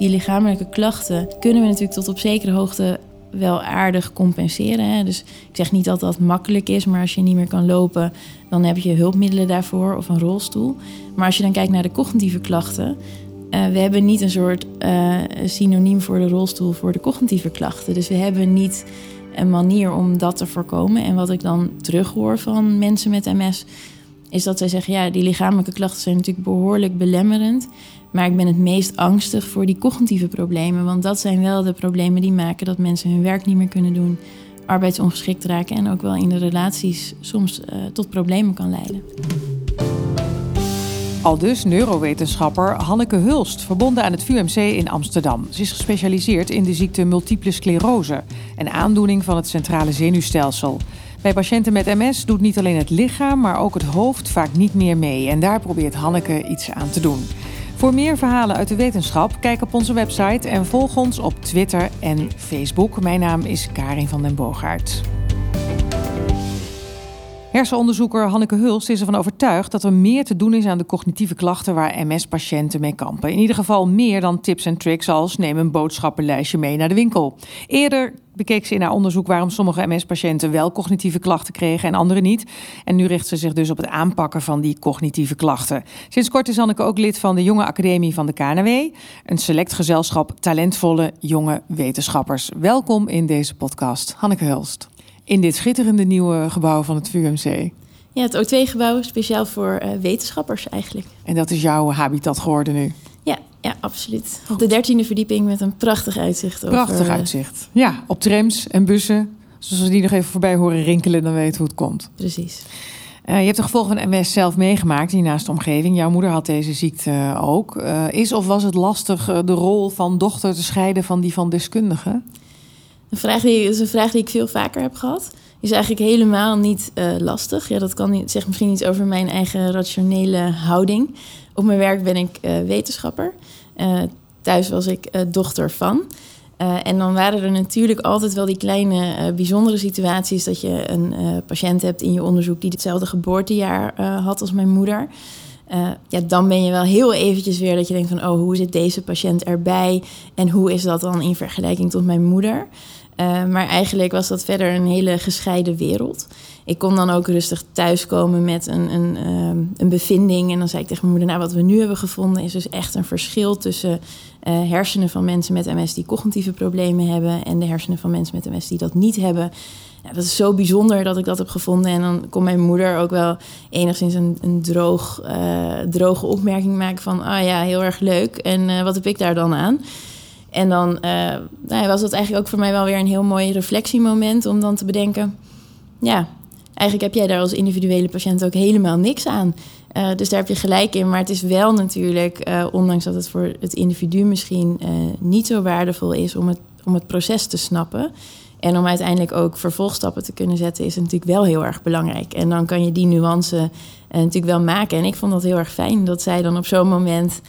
die lichamelijke klachten kunnen we natuurlijk tot op zekere hoogte wel aardig compenseren. Hè? Dus ik zeg niet dat dat makkelijk is, maar als je niet meer kan lopen, dan heb je hulpmiddelen daarvoor of een rolstoel. Maar als je dan kijkt naar de cognitieve klachten, uh, we hebben niet een soort uh, synoniem voor de rolstoel voor de cognitieve klachten. Dus we hebben niet een manier om dat te voorkomen. En wat ik dan terughoor van mensen met MS, is dat zij zeggen: ja, die lichamelijke klachten zijn natuurlijk behoorlijk belemmerend. Maar ik ben het meest angstig voor die cognitieve problemen. Want dat zijn wel de problemen die maken dat mensen hun werk niet meer kunnen doen, arbeidsongeschikt raken en ook wel in de relaties soms uh, tot problemen kan leiden. Al dus neurowetenschapper Hanneke Hulst, verbonden aan het VUMC in Amsterdam. Ze is gespecialiseerd in de ziekte multiple sclerose, een aandoening van het centrale zenuwstelsel. Bij patiënten met MS doet niet alleen het lichaam, maar ook het hoofd vaak niet meer mee. En daar probeert Hanneke iets aan te doen. Voor meer verhalen uit de wetenschap, kijk op onze website en volg ons op Twitter en Facebook. Mijn naam is Karin van den Boogaard. Hersenonderzoeker Hanneke Hulst is ervan overtuigd dat er meer te doen is aan de cognitieve klachten waar MS-patiënten mee kampen. In ieder geval meer dan tips en tricks als neem een boodschappenlijstje mee naar de winkel. Eerder bekeek ze in haar onderzoek waarom sommige MS-patiënten wel cognitieve klachten kregen en andere niet. En nu richt ze zich dus op het aanpakken van die cognitieve klachten. Sinds kort is Hanneke ook lid van de Jonge Academie van de KNW, een select gezelschap talentvolle jonge wetenschappers. Welkom in deze podcast, Hanneke Hulst in dit schitterende nieuwe gebouw van het VUMC. Ja, het O2-gebouw speciaal voor uh, wetenschappers eigenlijk. En dat is jouw habitat geworden nu? Ja, ja absoluut. Op de dertiende verdieping met een prachtig uitzicht. Prachtig over, eh, uitzicht. Ja, op trams en bussen. Dus als we die nog even voorbij horen rinkelen, dan weten hoe het komt. Precies. Uh, je hebt de gevolgen van MS zelf meegemaakt in naast de omgeving. Jouw moeder had deze ziekte ook. Uh, is of was het lastig de rol van dochter te scheiden van die van deskundige? Een vraag die, is een vraag die ik veel vaker heb gehad. Is eigenlijk helemaal niet uh, lastig. Ja, dat kan zegt misschien iets over mijn eigen rationele houding. Op mijn werk ben ik uh, wetenschapper. Uh, thuis was ik dochter van. en dan waren er natuurlijk altijd wel die kleine bijzondere situaties dat je een patiënt hebt in je onderzoek die hetzelfde geboortejaar had als mijn moeder. ja, dan ben je wel heel eventjes weer dat je denkt van, oh, hoe zit deze patiënt erbij? En hoe is dat dan in vergelijking tot mijn moeder? Uh, maar eigenlijk was dat verder een hele gescheiden wereld. Ik kon dan ook rustig thuiskomen met een, een, uh, een bevinding. En dan zei ik tegen mijn moeder: Nou, wat we nu hebben gevonden is dus echt een verschil tussen uh, hersenen van mensen met MS die cognitieve problemen hebben. en de hersenen van mensen met MS die dat niet hebben. Dat is zo bijzonder dat ik dat heb gevonden. En dan kon mijn moeder ook wel enigszins een, een droog, droge opmerking maken: van ah ja, heel erg leuk. En wat heb ik daar dan aan? En dan uh, nou, was dat eigenlijk ook voor mij wel weer een heel mooi reflectiemoment om dan te bedenken: ja, eigenlijk heb jij daar als individuele patiënt ook helemaal niks aan. Uh, dus daar heb je gelijk in. Maar het is wel natuurlijk, uh, ondanks dat het voor het individu misschien niet zo waardevol is om het, om het proces te snappen. En om uiteindelijk ook vervolgstappen te kunnen zetten, is natuurlijk wel heel erg belangrijk. En dan kan je die nuance natuurlijk wel maken. En ik vond dat heel erg fijn dat zij dan op zo'n moment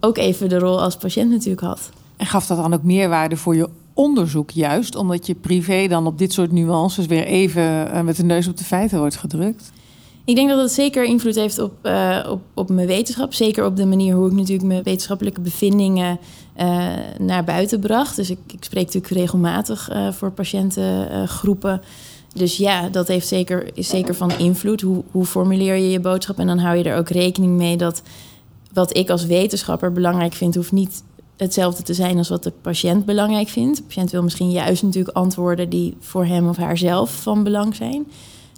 ook even de rol als patiënt natuurlijk had. En gaf dat dan ook meerwaarde voor je onderzoek juist, omdat je privé dan op dit soort nuances weer even eh, met de neus op de feiten wordt gedrukt? Ik denk dat het zeker invloed heeft op, uh, op, op mijn wetenschap. Zeker op de manier hoe ik natuurlijk mijn wetenschappelijke bevindingen uh, naar buiten bracht. Dus ik, ik spreek natuurlijk regelmatig voor patiëntengroepen. dus ja, dat heeft zeker, is zeker van invloed. Hoe, hoe formuleer je je boodschap? En dan hou je er ook rekening mee dat wat ik als wetenschapper belangrijk vind, hoeft niet hetzelfde te zijn als wat de patiënt belangrijk vindt. De patiënt wil misschien juist natuurlijk antwoorden die voor hem of haarzelf van belang zijn.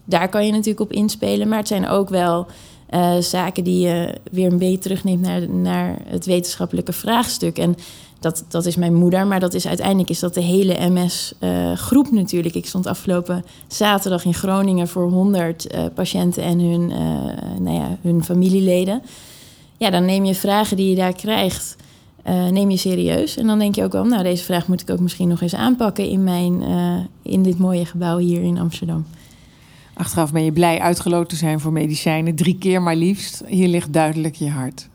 Daar kan je natuurlijk op inspelen, maar het zijn ook wel uh, zaken die je weer een beetje terugneemt naar, naar het wetenschappelijke vraagstuk. En dat, dat is mijn moeder, maar dat is uiteindelijk is dat de hele MS-groep uh, natuurlijk. Ik stond afgelopen zaterdag in Groningen voor 100 uh, patiënten en hun, nou ja, hun familieleden. Ja, dan neem je vragen die je daar krijgt uh, neem je serieus. En dan denk je ook wel, nou, deze vraag moet ik ook misschien nog eens aanpakken in, mijn, uh, in dit mooie gebouw hier in Amsterdam. Achteraf ben je blij uitgeloot te zijn voor medicijnen, drie keer maar liefst. Hier ligt duidelijk je hart.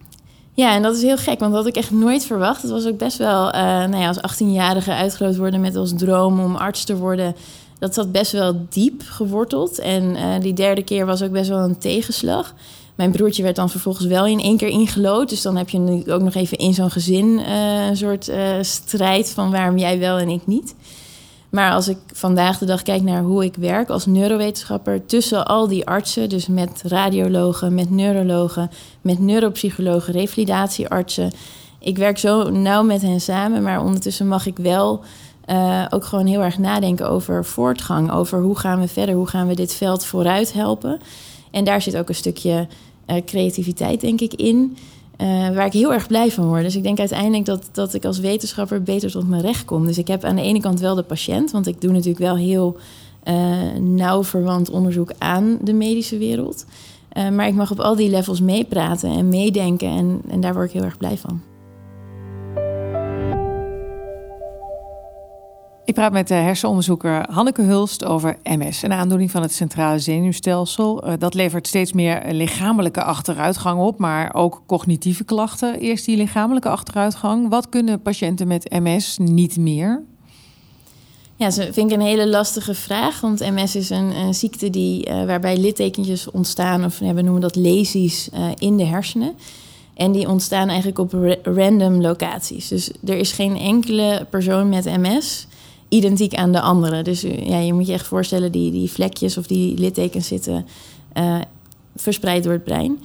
Ja, en dat is heel gek, want dat had ik echt nooit verwacht. Het was ook best wel, uh, nou ja, als 18-jarige uitgeloot worden met als droom om arts te worden. Dat zat best wel diep geworteld. En die derde keer was ook best wel een tegenslag. Mijn broertje werd dan vervolgens wel in één keer ingelood. Dus dan heb je nu ook nog even in zo'n gezin uh, een soort uh, strijd van waarom jij wel en ik niet. Maar als ik vandaag de dag kijk naar hoe ik werk als neurowetenschapper tussen al die artsen, dus met radiologen, met neurologen, met neuropsychologen, revalidatieartsen. Ik werk zo nauw met hen samen, maar ondertussen mag ik wel uh, ook gewoon heel erg nadenken over voortgang, over hoe gaan we verder, hoe gaan we dit veld vooruit helpen. En daar zit ook een stukje uh, creativiteit, denk ik, in. Uh, waar ik heel erg blij van word. Dus ik denk uiteindelijk dat, dat ik als wetenschapper beter tot mijn recht kom. Dus ik heb aan de ene kant wel de patiënt, want ik doe natuurlijk wel heel uh, nauw verwant onderzoek aan de medische wereld. Maar ik mag op al die levels meepraten en meedenken en, en daar word ik heel erg blij van. Ik praat met de hersenonderzoeker Hanneke Hulst over MS, een aandoening van het centrale zenuwstelsel. Uh, dat levert steeds meer lichamelijke achteruitgang op, maar ook cognitieve klachten. Eerst die lichamelijke achteruitgang. Wat kunnen patiënten met MS niet meer? Ja, dat vind ik een hele lastige vraag. Want MS is een, ziekte die, uh, waarbij littekentjes ontstaan, of we noemen dat lesies, in de hersenen. En die ontstaan eigenlijk op ra random locaties. Dus er is geen enkele persoon met MS identiek aan de andere. Dus ja, je moet je echt voorstellen, die, die vlekjes of die littekens zitten uh, verspreid door het brein.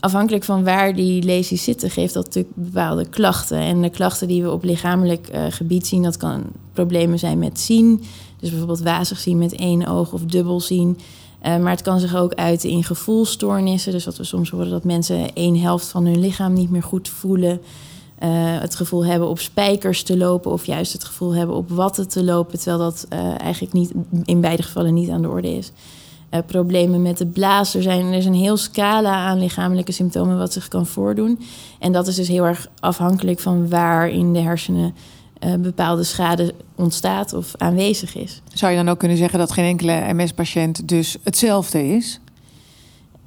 Afhankelijk van waar die lesies zitten, geeft dat natuurlijk bepaalde klachten. En de klachten die we op lichamelijk uh, gebied zien, dat kan problemen zijn met zien. Dus bijvoorbeeld wazig zien met één oog of dubbel zien. Maar het kan zich ook uiten in gevoelstoornissen. Dus dat we soms horen dat mensen één helft van hun lichaam niet meer goed voelen. Uh, het gevoel hebben op spijkers te lopen of juist het gevoel hebben op watten te lopen, terwijl dat uh, eigenlijk niet, in beide gevallen niet aan de orde is. Uh, problemen met de blaas. Er, zijn, er is een heel scala aan lichamelijke symptomen wat zich kan voordoen. En dat is dus heel erg afhankelijk van waar in de hersenen bepaalde schade ontstaat of aanwezig is. Zou je dan ook kunnen zeggen dat geen enkele MS-patiënt dus hetzelfde is?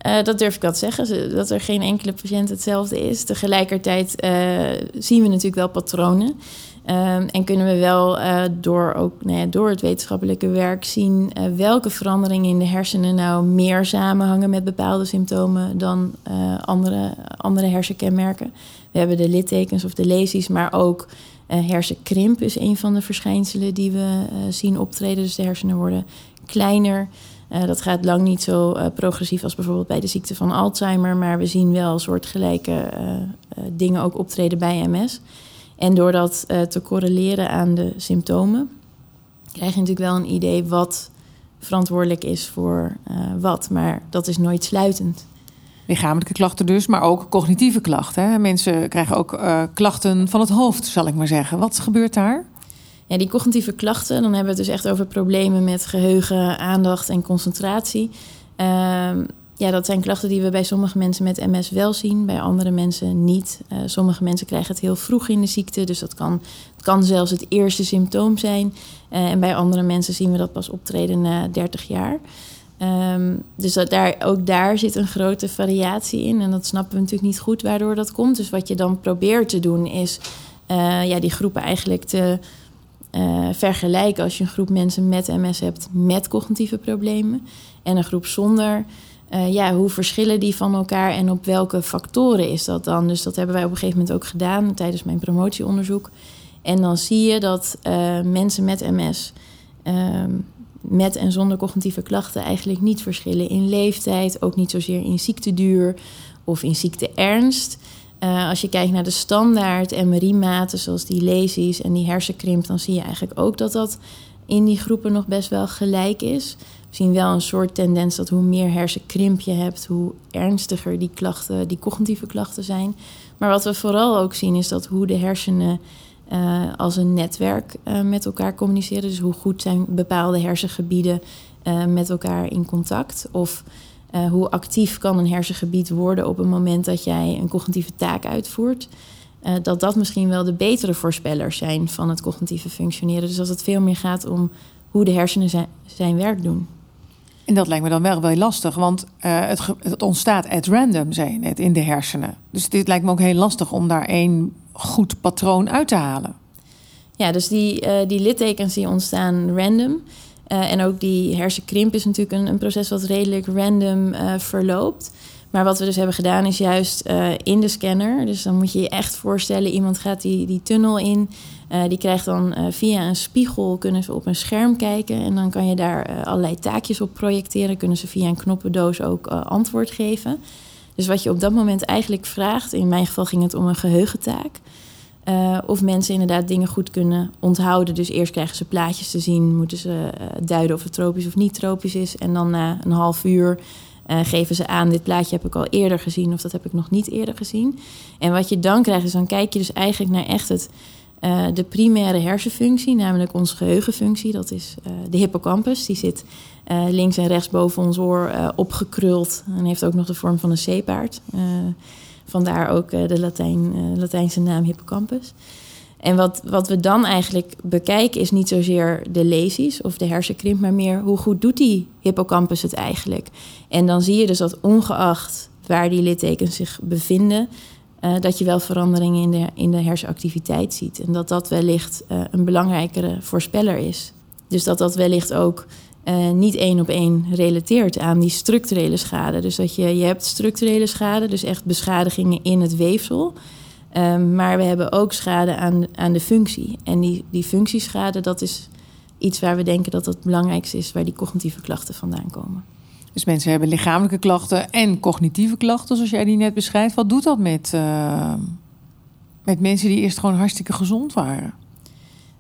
Uh, dat durf ik wel zeggen, dat er geen enkele patiënt hetzelfde is. Tegelijkertijd uh, zien we natuurlijk wel patronen. Uh, en kunnen we wel door, ook, nou ja, door het wetenschappelijke werk zien welke veranderingen in de hersenen nou meer samenhangen met bepaalde symptomen dan andere, andere hersenkenmerken. We hebben de littekens of de lesies, maar ook hersenkrimp is een van de verschijnselen die we zien optreden. Dus de hersenen worden kleiner. Uh, dat gaat lang niet zo uh, progressief als bijvoorbeeld bij de ziekte van Alzheimer, maar we zien wel soortgelijke uh, dingen ook optreden bij MS. En door dat te correleren aan de symptomen, krijg je natuurlijk wel een idee wat verantwoordelijk is voor wat, maar dat is nooit sluitend. Lichamelijke klachten dus, maar ook cognitieve klachten. Hè? Mensen krijgen ook klachten van het hoofd, zal ik maar zeggen. Wat gebeurt daar? Ja, die cognitieve klachten, dan hebben we het dus echt over problemen met geheugen, aandacht en concentratie. Um, ja, dat zijn klachten die we bij sommige mensen met MS wel zien, bij andere mensen niet. Uh, sommige mensen krijgen het heel vroeg in de ziekte, dus dat kan, het kan zelfs het eerste symptoom zijn. Uh, en bij andere mensen zien we dat pas optreden na 30 jaar. Um, dus dat daar, ook daar zit een grote variatie in. En dat snappen we natuurlijk niet goed waardoor dat komt. Dus wat je dan probeert te doen is uh, ja, die groepen eigenlijk te uh, vergelijken als je een groep mensen met MS hebt met cognitieve problemen en een groep zonder. Uh, ja, hoe verschillen die van elkaar en op welke factoren is dat dan? Dus dat hebben wij op een gegeven moment ook gedaan tijdens mijn promotieonderzoek. En dan zie je dat uh, mensen met MS ehm, met en zonder cognitieve klachten eigenlijk niet verschillen in leeftijd, ook niet zozeer in ziekteduur of in ziekteernst. Uh, als je kijkt naar de standaard MRI-maten, zoals die lesies en die hersenkrimp, dan zie je eigenlijk ook dat dat in die groepen nog best wel gelijk is. We zien wel een soort tendens dat hoe meer hersenkrimp je hebt, hoe ernstiger die klachten, die cognitieve klachten zijn. Maar wat we vooral ook zien is dat hoe de hersenen uh, als een netwerk uh, met elkaar communiceren. Dus hoe goed zijn bepaalde hersengebieden met elkaar in contact. Of uh, hoe actief kan een hersengebied worden op het moment dat jij een cognitieve taak uitvoert. Uh, dat dat misschien wel de betere voorspellers zijn van het cognitieve functioneren. Dus dat het veel meer gaat om hoe de hersenen zijn, zijn werk doen. En dat lijkt me dan wel wel lastig, want uh, het, het, ontstaat at random, zei je net, in de hersenen. Dus dit lijkt me ook heel lastig om daar één goed patroon uit te halen. Ja, dus die, uh, die littekens die ontstaan random. Uh, en ook die hersenkrimp is natuurlijk een, een proces wat redelijk random uh, verloopt. Maar wat we dus hebben gedaan is juist eh, in de scanner. Dus dan moet je je echt voorstellen, iemand gaat die, die tunnel in. Die krijgt dan via een spiegel, kunnen ze op een scherm kijken. En dan kan je daar allerlei taakjes op projecteren. Kunnen ze via een knoppendoos ook antwoord geven. Dus wat je op dat moment eigenlijk vraagt, in mijn geval ging het om een geheugentaak. Of mensen inderdaad dingen goed kunnen onthouden. Dus eerst krijgen ze plaatjes te zien, moeten ze duiden of het tropisch of niet tropisch is. En dan na een half uur uh, geven ze aan, dit plaatje heb ik al eerder gezien of dat heb ik nog niet eerder gezien. En wat je dan krijgt is, dan kijk je dus eigenlijk naar echt het, de primaire hersenfunctie, namelijk onze geheugenfunctie. Dat is de hippocampus, die zit links en rechts boven ons oor opgekruld en heeft ook nog de vorm van een zeepaard. Vandaar ook de Latijn, Latijnse naam hippocampus. En wat, wat we dan eigenlijk bekijken is niet zozeer de lesies of de hersenkrimp, maar meer hoe goed doet die hippocampus het eigenlijk. En dan zie je dus dat ongeacht waar die littekens zich bevinden, uh, dat je wel veranderingen in de, in de hersenactiviteit ziet. En dat dat wellicht een belangrijkere voorspeller is. Dus dat dat wellicht ook uh, niet één op één relateert aan die structurele schade. Dus dat je, je hebt structurele schade, dus echt beschadigingen in het weefsel. Um, maar we hebben ook schade aan, aan de functie. En die, die functieschade, dat is iets waar we denken dat het belangrijkste is, waar die cognitieve klachten vandaan komen. Dus mensen hebben lichamelijke klachten en cognitieve klachten, zoals jij die net beschrijft. Wat doet dat met, uh, met mensen die eerst gewoon hartstikke gezond waren?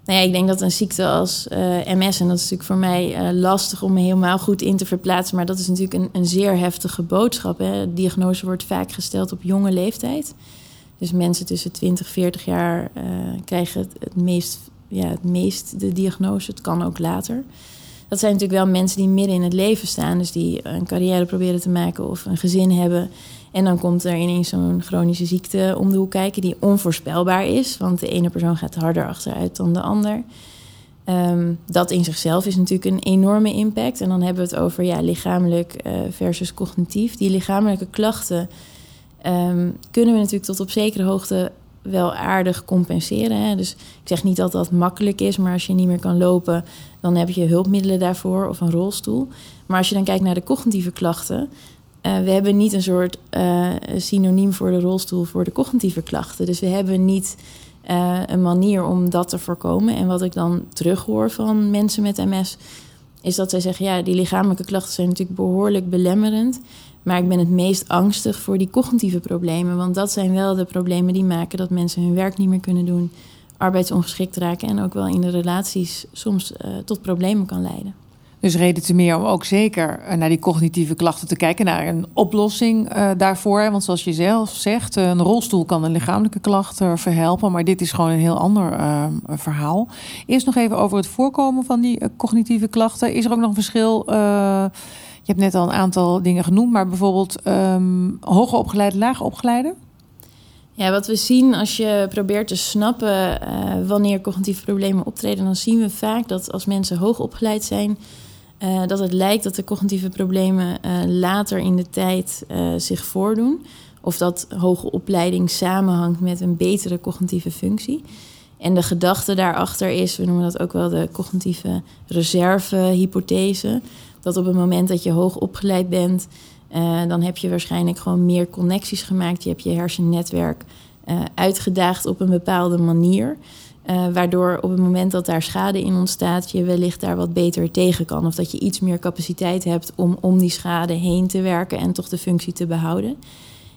Nou ja, ik denk dat een ziekte als uh, MS, en dat is natuurlijk voor mij uh, lastig om me helemaal goed in te verplaatsen, maar dat is natuurlijk een, een zeer heftige boodschap. Hè. Diagnose wordt vaak gesteld op jonge leeftijd. Dus mensen tussen 20 40 jaar uh, krijgen het, het, meest, ja, het meest de diagnose. Het kan ook later. Dat zijn natuurlijk wel mensen die midden in het leven staan. Dus die een carrière proberen te maken of een gezin hebben. En dan komt er ineens zo'n chronische ziekte om de hoek kijken die onvoorspelbaar is. Want de ene persoon gaat harder achteruit dan de ander. Um, dat in zichzelf is natuurlijk een enorme impact. En dan hebben we het over ja, lichamelijk uh, versus cognitief. Die lichamelijke klachten um, kunnen we natuurlijk tot op zekere hoogte wel aardig compenseren. Hè? Dus ik zeg niet dat dat makkelijk is, maar als je niet meer kan lopen, dan heb je hulpmiddelen daarvoor of een rolstoel. Maar als je dan kijkt naar de cognitieve klachten, uh, we hebben niet een soort uh, synoniem voor de rolstoel voor de cognitieve klachten. Dus we hebben niet uh, een manier om dat te voorkomen. En wat ik dan terughoor van mensen met MS, is dat zij zeggen: ja, die lichamelijke klachten zijn natuurlijk behoorlijk belemmerend. Maar ik ben het meest angstig voor die cognitieve problemen. Want dat zijn wel de problemen die maken dat mensen hun werk niet meer kunnen doen, arbeidsongeschikt raken en ook wel in de relaties soms tot problemen kan leiden. Dus reden te meer om ook zeker eh, naar die cognitieve klachten te kijken, naar een oplossing uh, daarvoor. Want zoals je zelf zegt, een rolstoel kan een lichamelijke klacht verhelpen, maar dit is gewoon een heel ander verhaal. Eerst nog even over het voorkomen van die cognitieve klachten. Is er ook nog een verschil? Je hebt net al een aantal dingen genoemd, maar bijvoorbeeld um, hoger opgeleide, lager opgeleide? Ja, wat we zien als je probeert te snappen wanneer cognitieve problemen optreden, dan zien we vaak dat als mensen hoog opgeleid zijn, uh, dat het lijkt dat de cognitieve problemen uh, later in de tijd zich voordoen. Of dat hoge opleiding samenhangt met een betere cognitieve functie. En de gedachte daarachter is, we noemen dat ook wel de cognitieve reservehypothese dat op het moment dat je hoog opgeleid bent, dan heb je waarschijnlijk gewoon meer connecties gemaakt. Je hebt je hersennetwerk uitgedaagd op een bepaalde manier. Uh, waardoor op het moment dat daar schade in ontstaat, je wellicht daar wat beter tegen kan. Of dat je iets meer capaciteit hebt om om die schade heen te werken en toch de functie te behouden.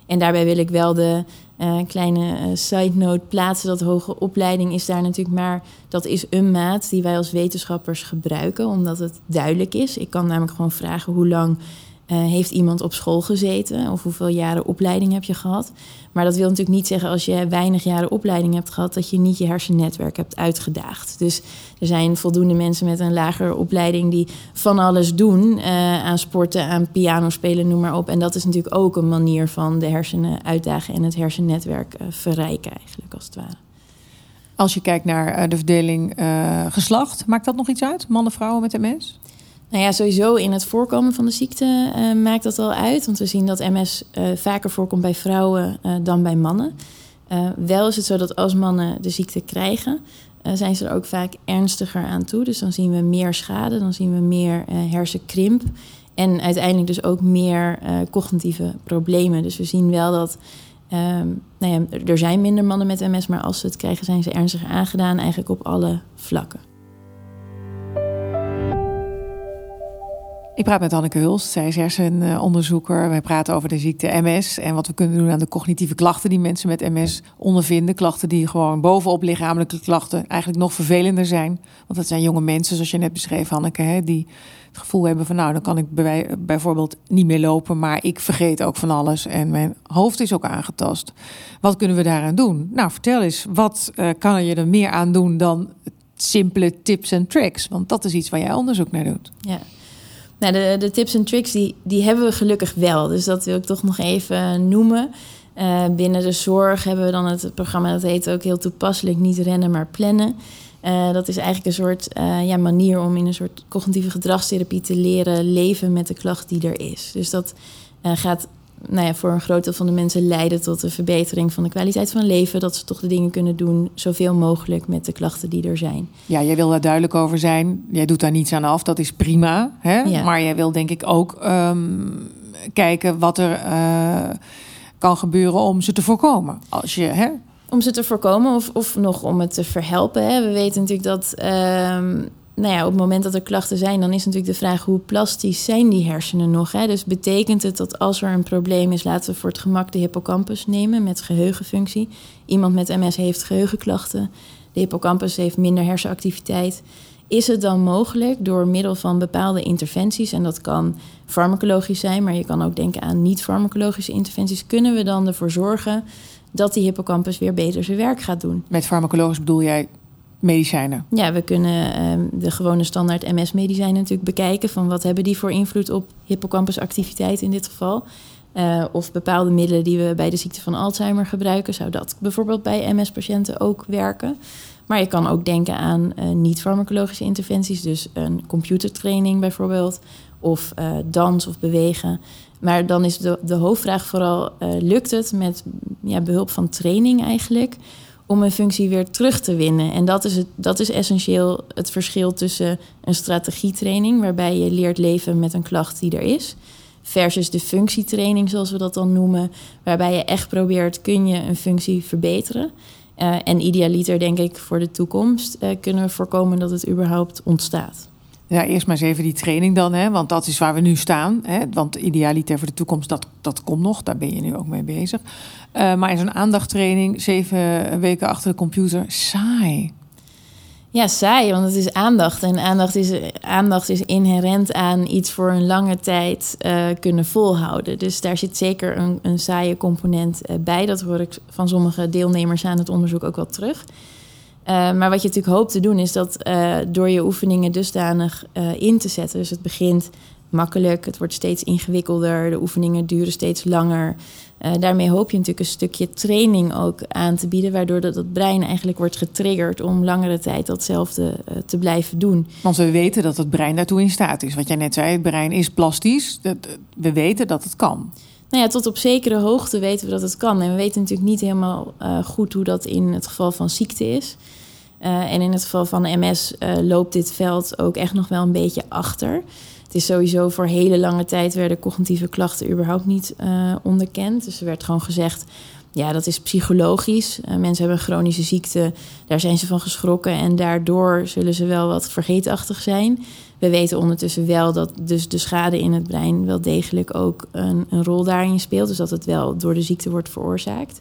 En daarbij wil ik wel de uh, kleine uh, side note plaatsen. Dat hoge opleiding is daar natuurlijk maar... dat is een maat die wij als wetenschappers gebruiken... omdat het duidelijk is. Ik kan namelijk gewoon vragen hoe lang uh, heeft iemand op school gezeten of hoeveel jaren opleiding heb je gehad. Maar dat wil natuurlijk niet zeggen als je weinig jaren opleiding hebt gehad, dat je niet je hersennetwerk hebt uitgedaagd. Dus er zijn voldoende mensen met een lagere opleiding die van alles doen uh, aan sporten, aan piano spelen, noem maar op. En dat is natuurlijk ook een manier van de hersenen uitdagen en het hersennetwerk uh, verrijken, eigenlijk als het ware. Als je kijkt naar de verdeling geslacht, maakt dat nog iets uit? Mannen, vrouwen met MS? Nou ja, sowieso in het voorkomen van de ziekte uh, maakt dat al uit. Want we zien dat MS eh, vaker voorkomt bij vrouwen uh, dan bij mannen. wel is het zo dat als mannen de ziekte krijgen, zijn ze er ook vaak ernstiger aan toe. Dus dan zien we meer schade, dan zien we meer hersenkrimp. En uiteindelijk dus ook meer cognitieve problemen. Dus we zien wel dat Um, nou ja, er zijn minder mannen met MS, maar als ze het krijgen, zijn ze ernstig aangedaan, eigenlijk op alle vlakken. Ik praat met Anneke Hulst, zij is hersenonderzoeker. Wij praten over de ziekte MS en wat we kunnen doen aan de cognitieve klachten die mensen met MS ondervinden. Klachten die gewoon bovenop lichamelijke klachten eigenlijk nog vervelender zijn. Want dat zijn jonge mensen, zoals je net beschreef, Anneke, hè, die het gevoel hebben van nou, dan kan ik bijvoorbeeld niet meer lopen, maar ik vergeet ook van alles en mijn hoofd is ook aangetast. Wat kunnen we daaraan doen? Nou, vertel eens, wat uh, kan je er meer aan doen dan simpele tips en tricks? Want dat is iets waar jij onderzoek naar doet. Ja. Nou, de, de tips en tricks die, die hebben we gelukkig wel. Dus dat wil ik toch nog even noemen. Uh, binnen de zorg hebben we dan het programma dat heet ook heel toepasselijk niet rennen maar plannen. Uh, dat is eigenlijk een soort uh, ja, manier om in een soort cognitieve gedragstherapie te leren leven met de klacht die er is. Dus dat gaat nou ja, voor een groot deel van de mensen leiden tot een verbetering van de kwaliteit van leven. Dat ze toch de dingen kunnen doen zoveel mogelijk met de klachten die er zijn. Ja, jij wil daar duidelijk over zijn. Jij doet daar niets aan af, dat is prima. Hè? Maar jij wil denk ik ook um, kijken wat er uh, kan gebeuren om ze te voorkomen. Als je, hè? Om ze te voorkomen of, of nog om het te verhelpen. Hè? We weten natuurlijk dat. Um, nou ja, op het moment dat er klachten zijn, dan is natuurlijk de vraag hoe plastisch zijn die hersenen nog. Hè? Dus betekent het dat als er een probleem is, laten we voor het gemak de hippocampus nemen met geheugenfunctie. Iemand met MS heeft geheugenklachten, de hippocampus heeft minder hersenactiviteit. Is het dan mogelijk door middel van bepaalde interventies, en dat kan farmacologisch zijn, maar je kan ook denken aan niet-farmacologische interventies, kunnen we dan ervoor zorgen dat die hippocampus weer beter zijn werk gaat doen? Met farmacologisch bedoel jij medicijnen? Ja, we kunnen ehm, de gewone standaard MS-medicijnen natuurlijk bekijken. Van wat hebben die voor invloed op hippocampusactiviteit in dit geval? Uh, of bepaalde middelen die we bij de ziekte van Alzheimer gebruiken. Zou dat bijvoorbeeld bij MS-patiënten ook werken? Maar je kan ook denken aan uh, niet-farmacologische interventies. Dus een computertraining bijvoorbeeld. Of uh, dans of bewegen. Maar dan is de, de hoofdvraag vooral: lukt het met ja, behulp van training eigenlijk? Om een functie weer terug te winnen. En dat is, het, dat is essentieel het verschil tussen een strategietraining, waarbij je leert leven met een klacht die er is, versus de functietraining, zoals we dat dan noemen, waarbij je echt probeert, kun je een functie verbeteren. Uh, en idealiter, denk ik, voor de toekomst uh, kunnen we voorkomen dat het überhaupt ontstaat. Ja, eerst maar eens even die training dan, hè, want dat is waar we nu staan. Hè, want idealiter voor de toekomst, dat, dat komt nog, daar ben je nu ook mee bezig. Uh, maar in zo'n aandachttraining, zeven weken achter de computer, saai. Ja, saai, want het is aandacht. En aandacht is, aandacht is inherent aan iets voor een lange tijd uh, kunnen volhouden. Dus daar zit zeker een, een saaie component uh, bij. Dat hoor ik van sommige deelnemers aan het onderzoek ook wel terug. Uh, maar wat je natuurlijk hoopt te doen, is dat door je oefeningen dusdanig in te zetten. Dus het begint makkelijk, het wordt steeds ingewikkelder, de oefeningen duren steeds langer. Daarmee hoop je natuurlijk een stukje training ook aan te bieden, waardoor dat het brein eigenlijk wordt getriggerd om langere tijd datzelfde te blijven doen. Want we weten dat het brein daartoe in staat is. Wat jij net zei, het brein is plastisch. We weten dat het kan. Nou ja, tot op zekere hoogte weten we dat het kan. En we weten natuurlijk niet helemaal goed hoe dat in het geval van ziekte is. En in het geval van MS loopt dit veld ook echt nog wel een beetje achter. Het is sowieso voor hele lange tijd werden cognitieve klachten überhaupt niet uh, onderkend. Dus er werd gewoon gezegd, ja, dat is psychologisch. Mensen hebben een chronische ziekte, daar zijn ze van geschrokken en daardoor zullen ze wel wat vergeetachtig zijn. We weten ondertussen wel dat dus de schade in het brein wel degelijk ook een, een rol daarin speelt. Dus dat het wel door de ziekte wordt veroorzaakt.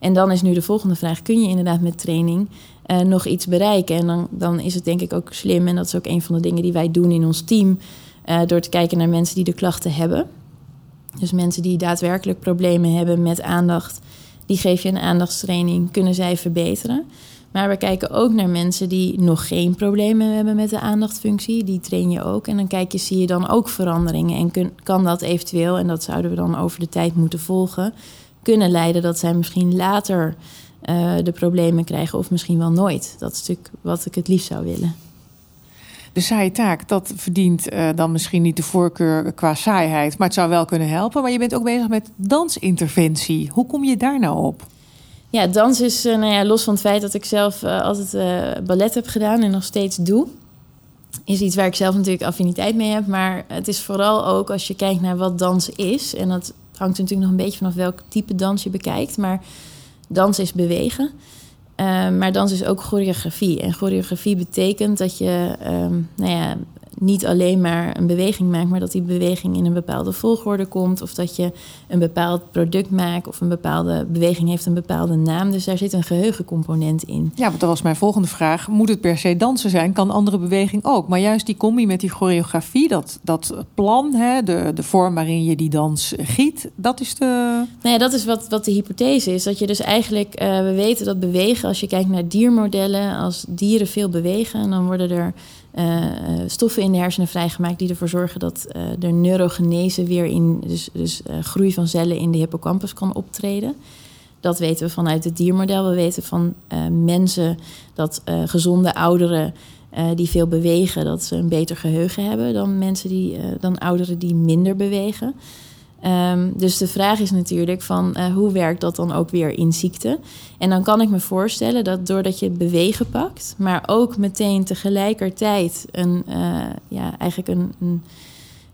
En dan is nu de volgende vraag: kun je inderdaad met training uh, nog iets bereiken? En dan, dan is het denk ik ook slim, en dat is ook een van de dingen die wij doen in ons team. Uh, door te kijken naar mensen die de klachten hebben. Dus mensen die daadwerkelijk problemen hebben met aandacht, die geef je een aandachtstraining, kunnen zij verbeteren. Maar we kijken ook naar mensen die nog geen problemen hebben met de aandachtfunctie. Die train je ook. En dan kijk je, zie je dan ook veranderingen. En kan dat eventueel, en dat zouden we dan over de tijd moeten volgen, kunnen leiden dat zij misschien later uh, de problemen krijgen of misschien wel nooit. Dat is natuurlijk wat ik het liefst zou willen de saaie taak, dat verdient uh, dan misschien niet de voorkeur qua saaiheid, maar het zou wel kunnen helpen. Maar je bent ook bezig met dansinterventie. Hoe kom je daar nou op? Ja, dans is, uh, nou ja, los van het feit dat ik zelf altijd ballet heb gedaan en nog steeds doe, is iets waar ik zelf natuurlijk affiniteit mee heb. Maar het is vooral ook als je kijkt naar wat dans is. En dat hangt natuurlijk nog een beetje vanaf welk type dans je bekijkt. Maar dans is bewegen. Uh, maar dans is ook choreografie. En choreografie betekent dat je um, nou ja, niet alleen maar een beweging maakt, maar dat die beweging in een bepaalde volgorde komt. Of dat je een bepaald product maakt of een bepaalde beweging heeft een bepaalde naam. Dus daar zit een geheugencomponent in. Ja, want dat was mijn volgende vraag. Moet het per se dansen zijn? Kan andere beweging ook? Maar juist die combi met die choreografie, dat, dat plan, hè, de, de vorm waarin je die dans giet, dat is de. Nou ja, dat is wat, wat de hypothese is. Dat je dus eigenlijk, uh, we weten dat bewegen, als je kijkt naar diermodellen, als dieren veel bewegen, dan worden er uh, stoffen in de hersenen vrijgemaakt die ervoor zorgen dat uh, de neurogenese weer in, dus, dus groei van cellen in de hippocampus kan optreden. Dat weten we vanuit het diermodel. We weten van mensen dat gezonde ouderen die veel bewegen, dat ze een beter geheugen hebben dan mensen die, dan ouderen die minder bewegen. Um, dus de vraag is natuurlijk van uh, hoe werkt dat dan ook weer in ziekte? En dan kan ik me voorstellen dat doordat je bewegen pakt, maar ook meteen tegelijkertijd een, uh, ja, eigenlijk een, een,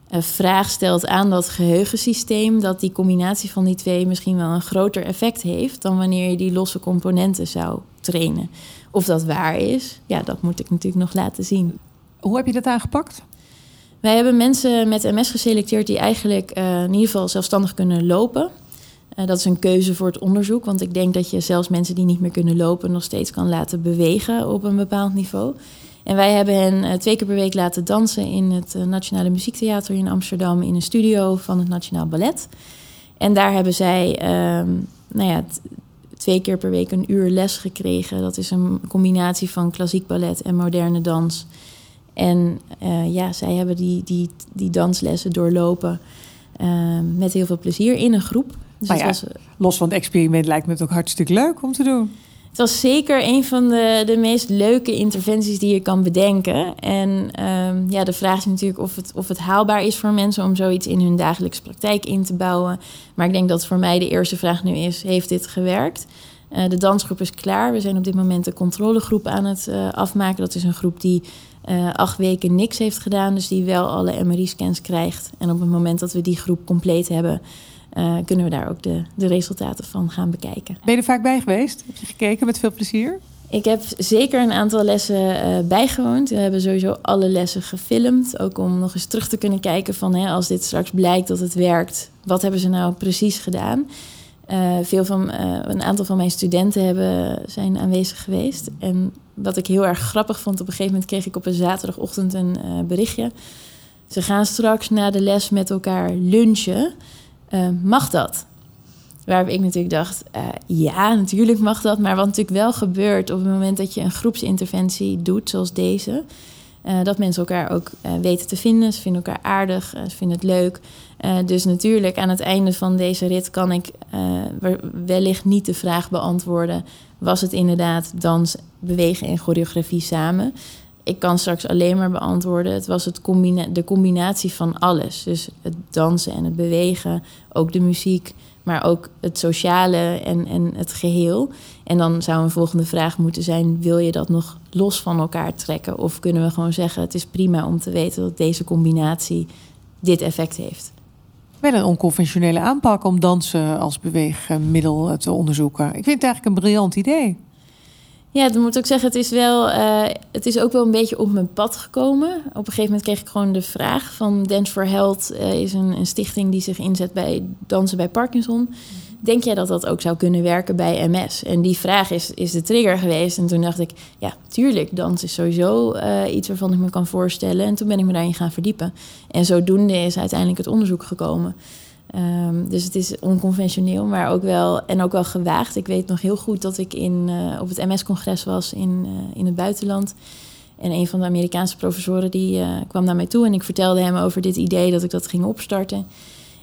een, vraag stelt aan dat geheugensysteem, dat die combinatie van die twee misschien wel een groter effect heeft dan wanneer je die losse componenten zou trainen. Of dat waar is, ja, dat moet ik natuurlijk nog laten zien. Hoe heb je dat aangepakt? Wij hebben mensen met MS geselecteerd die eigenlijk uh, in ieder geval zelfstandig kunnen lopen. Uh, dat is een keuze voor het onderzoek, want ik denk dat je zelfs mensen die niet meer kunnen lopen nog steeds kan laten bewegen op een bepaald niveau. En wij hebben hen uh, twee keer per week laten dansen in het Nationale Muziektheater in Amsterdam in een studio van het Nationaal Ballet. En daar hebben zij ehm, nou ja, twee keer per week een uur les gekregen. Dat is een combinatie van klassiek ballet en moderne dans. En uh, ja, zij hebben die, die, die danslessen doorlopen uh, met heel veel plezier in een groep. Dus ja, was, los van het experiment lijkt me het ook hartstikke leuk om te doen. Het was zeker een van de, de meest leuke interventies die je kan bedenken. En um, ja, de vraag is natuurlijk of het, of het haalbaar is voor mensen om zoiets in hun dagelijkse praktijk in te bouwen. Maar ik denk dat voor mij de eerste vraag nu is: heeft dit gewerkt? Uh, de dansgroep is klaar. We zijn op dit moment de controlegroep aan het uh, afmaken. Dat is een groep die uh, acht weken niks heeft gedaan, dus die wel alle MRI-scans krijgt. En op het moment dat we die groep compleet hebben, uh, kunnen we daar ook de, de resultaten van gaan bekijken. Ben je er vaak bij geweest? Heb je gekeken met veel plezier? Ik heb zeker een aantal lessen uh, bijgewoond. We hebben sowieso alle lessen gefilmd. Ook om nog eens terug te kunnen kijken van hè, als dit straks blijkt dat het werkt, wat hebben ze nou precies gedaan? Uh, veel van, uh, een aantal van mijn studenten hebben, zijn aanwezig geweest. En wat ik heel erg grappig vond, op een gegeven moment kreeg ik op een zaterdagochtend een uh, berichtje. Ze gaan straks na de les met elkaar lunchen. mag dat? Waar ik natuurlijk dacht, ja, natuurlijk mag dat. Maar wat natuurlijk wel gebeurt op het moment dat je een groepsinterventie doet, zoals deze, uh, dat mensen elkaar ook uh, weten te vinden. Ze vinden elkaar aardig, uh, ze vinden het leuk. dus natuurlijk, aan het einde van deze rit kan ik wellicht niet de vraag beantwoorden: was het inderdaad dans, bewegen en choreografie samen? Ik kan straks alleen maar beantwoorden: het was het de combinatie van alles. Dus het dansen en het bewegen, ook de muziek maar ook het sociale en, en het geheel. En dan zou een volgende vraag moeten zijn: wil je dat nog los van elkaar trekken? Of kunnen we gewoon zeggen: het is prima om te weten dat deze combinatie dit effect heeft? Wel een onconventionele aanpak om dansen als beweegmiddel te onderzoeken. Ik vind het eigenlijk een briljant idee. Ja, dan moet ik ook zeggen, het is, wel, uh, het is ook wel een beetje op mijn pad gekomen. Op een gegeven moment kreeg ik gewoon de vraag van Dance for Health uh, is een, een, stichting die zich inzet bij dansen bij Parkinson. Denk jij dat dat ook zou kunnen werken bij MS? En die vraag is, is de trigger geweest. En toen dacht ik, ja, tuurlijk, dans is sowieso uh, iets waarvan ik me kan voorstellen. En toen ben ik me daarin gaan verdiepen. En zodoende is uiteindelijk het onderzoek gekomen. Um, dus het is onconventioneel, maar ook wel en ook wel gewaagd. Ik weet nog heel goed dat ik in, uh, op het MS-congres was in, uh, in het buitenland. En een van de Amerikaanse professoren die kwam naar mij toe en ik vertelde hem over dit idee dat ik dat ging opstarten.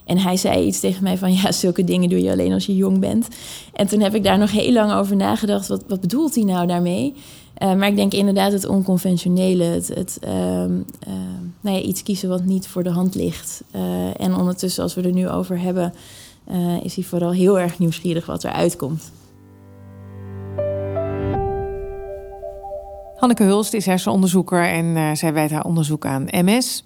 En hij zei iets tegen mij van ja, zulke dingen doe je alleen als je jong bent. En toen heb ik daar nog heel lang over nagedacht. Wat, wat bedoelt hij nou daarmee? Uh, maar ik denk inderdaad het onconventionele, het, het uh, uh, nou ja, iets kiezen wat niet voor de hand ligt. Eh, en ondertussen, als we er nu over hebben, eh, is hij vooral heel erg nieuwsgierig wat er uitkomt. Hanneke Hulst is hersenonderzoeker en zij wijdt haar onderzoek aan MS.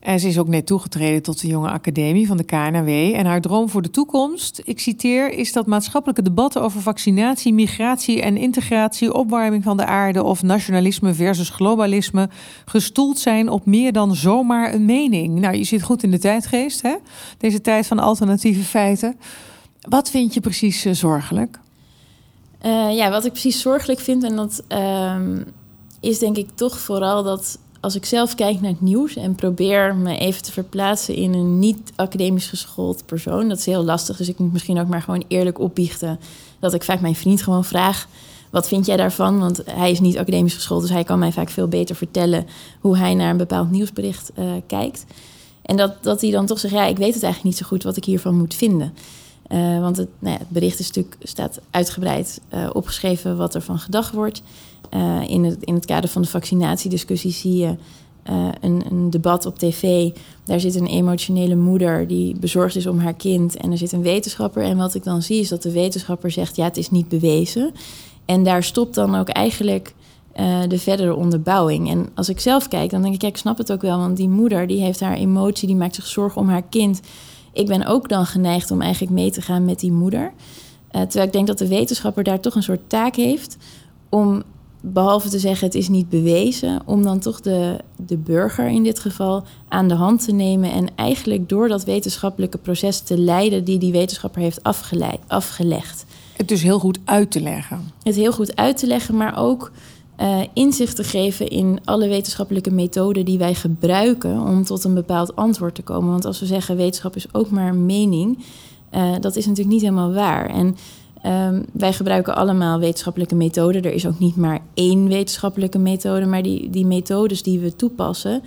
En ze is ook net toegetreden tot de Jonge Academie van de KNW. En haar droom voor de toekomst, ik citeer, is dat maatschappelijke debatten over vaccinatie, migratie en integratie, opwarming van de aarde of nationalisme versus globalisme gestoeld zijn op meer dan zomaar een mening. Nou, je zit goed in de tijdgeest, hè? Deze tijd van alternatieve feiten. Wat vind je precies uh, zorgelijk? Uh, ja, wat ik precies zorgelijk vind, en dat uh, is denk ik toch vooral dat als ik zelf kijk naar het nieuws en probeer me even te verplaatsen in een niet academisch geschoold persoon, dat is heel lastig. Dus ik moet misschien ook maar gewoon eerlijk opbiechten dat ik vaak mijn vriend gewoon vraag: wat vind jij daarvan? Want hij is niet academisch geschoold, dus hij kan mij vaak veel beter vertellen hoe hij naar een bepaald nieuwsbericht uh, kijkt. En dat, dat hij dan toch zegt: ja, ik weet het eigenlijk niet zo goed wat ik hiervan moet vinden. Uh, want het, nou het, bericht staat uitgebreid uh, opgeschreven wat er van gedacht wordt. Uh, in, het, in het kader van de vaccinatiediscussie zie je een, een, debat op tv. Daar zit een emotionele moeder die bezorgd is om haar kind. En er zit een wetenschapper. En wat ik dan zie is dat de wetenschapper zegt: ja, het is niet bewezen. En daar stopt dan ook eigenlijk de verdere onderbouwing. En als ik zelf kijk, dan denk ik: ja, ik snap het ook wel. Want die moeder die heeft haar emotie, die maakt zich zorgen om haar kind ik ben ook dan geneigd om eigenlijk mee te gaan met die moeder. Uh, terwijl ik denk dat de wetenschapper daar toch een soort taak heeft om, behalve te zeggen het is niet bewezen, om dan toch de, de burger in dit geval aan de hand te nemen en eigenlijk door dat wetenschappelijke proces te leiden die die wetenschapper heeft afgeleid, afgelegd. Het dus heel goed uit te leggen. Het heel goed uit te leggen, maar ook uh, inzicht te geven in alle wetenschappelijke methoden die wij gebruiken om tot een bepaald antwoord te komen. Want als we zeggen wetenschap is ook maar mening, uh, dat is natuurlijk niet helemaal waar. En um, wij gebruiken allemaal wetenschappelijke methoden. Er is ook niet maar één wetenschappelijke methode, maar die, die methodes die we toepassen,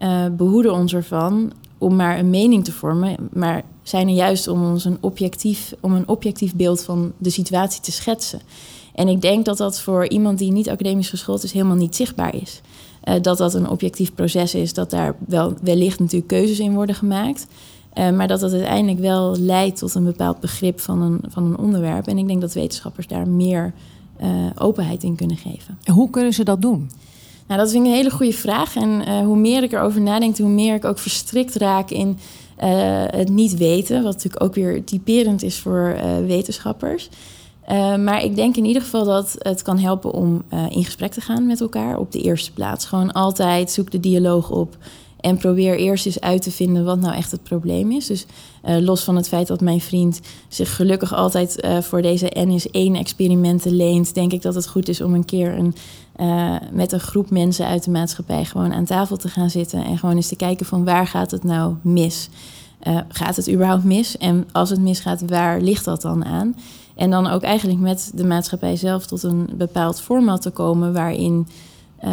uh, behoeden ons ervan om maar een mening te vormen, maar zijn er juist om ons een objectief, om een objectief beeld van de situatie te schetsen. En ik denk dat dat voor iemand die niet academisch geschoold is helemaal niet zichtbaar is. Uh, dat dat een objectief proces is, dat daar wel wellicht natuurlijk keuzes in worden gemaakt. Uh, maar dat dat uiteindelijk wel leidt tot een bepaald begrip van een, van een onderwerp. En ik denk dat wetenschappers daar meer uh, openheid in kunnen geven. En hoe kunnen ze dat doen? Nou, dat vind ik een hele goede vraag. En hoe meer ik erover nadenk, hoe meer ik ook verstrikt raak in het niet weten. Wat natuurlijk ook weer typerend is voor wetenschappers. Uh, maar ik denk in ieder geval dat het kan helpen om uh, in gesprek te gaan met elkaar op de eerste plaats. Gewoon altijd zoek de dialoog op en probeer eerst eens uit te vinden wat nou echt het probleem is. Dus uh, los van het feit dat mijn vriend zich gelukkig altijd voor deze NS1-experimenten leent, denk ik dat het goed is om een keer een, met een groep mensen uit de maatschappij gewoon aan tafel te gaan zitten en gewoon eens te kijken van waar gaat het nou mis? gaat het überhaupt mis? En als het misgaat, waar ligt dat dan aan? En dan ook eigenlijk met de maatschappij zelf tot een bepaald format te komen waarin uh,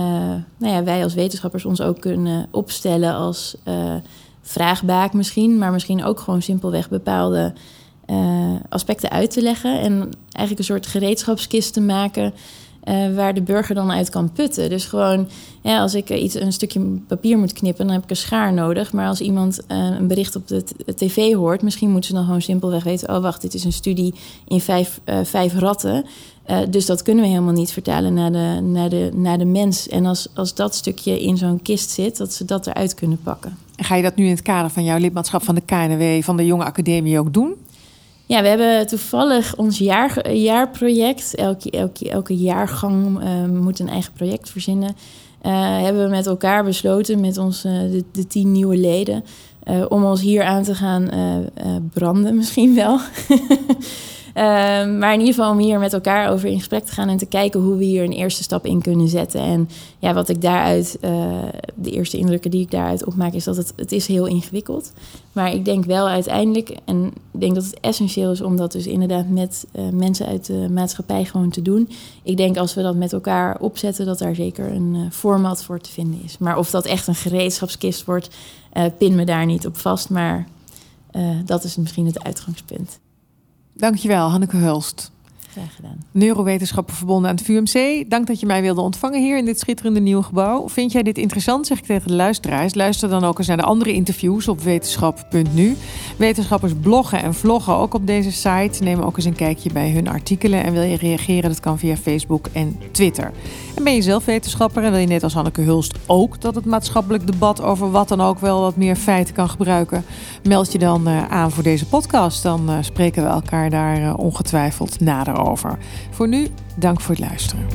nou ja, wij als wetenschappers ons ook kunnen opstellen als uh, vraagbaak misschien, maar misschien ook gewoon simpelweg bepaalde uh, aspecten uit te leggen en eigenlijk een soort gereedschapskist te maken uh, waar de burger dan uit kan putten. Dus gewoon, als ik iets, een stukje papier moet knippen, dan heb ik een schaar nodig. Maar als iemand uh, een bericht op de tv hoort, misschien moeten ze dan gewoon simpelweg weten: oh, wacht, dit is een studie in vijf, vijf ratten. dus dat kunnen we helemaal niet vertalen naar de, naar de, naar de mens. En als, als dat stukje in zo'n kist zit, dat ze dat eruit kunnen pakken. En ga je dat nu in het kader van jouw lidmaatschap van de KNW, van de Jonge Academie ook doen? Ja, we hebben toevallig ons jaar, jaarproject. Elke, elke, jaargang uh, moet een eigen project verzinnen. Uh, hebben we met elkaar besloten, met onze, de, de tien nieuwe leden, uh, om ons hier aan te gaan branden, misschien wel. Ehm, maar in ieder geval om hier met elkaar over in gesprek te gaan en te kijken hoe we hier een eerste stap in kunnen zetten. En ja, wat ik daaruit, uh, de eerste indrukken die ik daaruit opmaak, is dat het, het is heel ingewikkeld. Maar ik denk wel uiteindelijk, en ik denk dat het essentieel is om dat dus inderdaad met uh, mensen uit de maatschappij gewoon te doen. Ik denk als we dat met elkaar opzetten, dat daar zeker een uh, format voor te vinden is. Maar of dat echt een gereedschapskist wordt, pin me daar niet op vast. Maar dat is misschien het uitgangspunt. Dankjewel, Hanneke Hulst. Graag gedaan. Neurowetenschappen verbonden aan het VUMC. Dank dat je mij wilde ontvangen hier in dit schitterende nieuwe gebouw. Vind jij dit interessant, zeg ik tegen de luisteraars. Luister dan ook eens naar de andere interviews op wetenschap.nu. Wetenschappers bloggen en vloggen ook op deze site. Neem ook eens een kijkje bij hun artikelen. En wil je reageren, dat kan via Facebook en Twitter. En ben je zelf wetenschapper en wil je net als Hanneke Hulst ook dat het maatschappelijk debat over wat dan ook wel wat meer feiten kan gebruiken? Meld je dan uh, aan voor deze podcast. Dan uh, spreken we elkaar daar uh, ongetwijfeld nader over. Voor nu, dank voor het luisteren.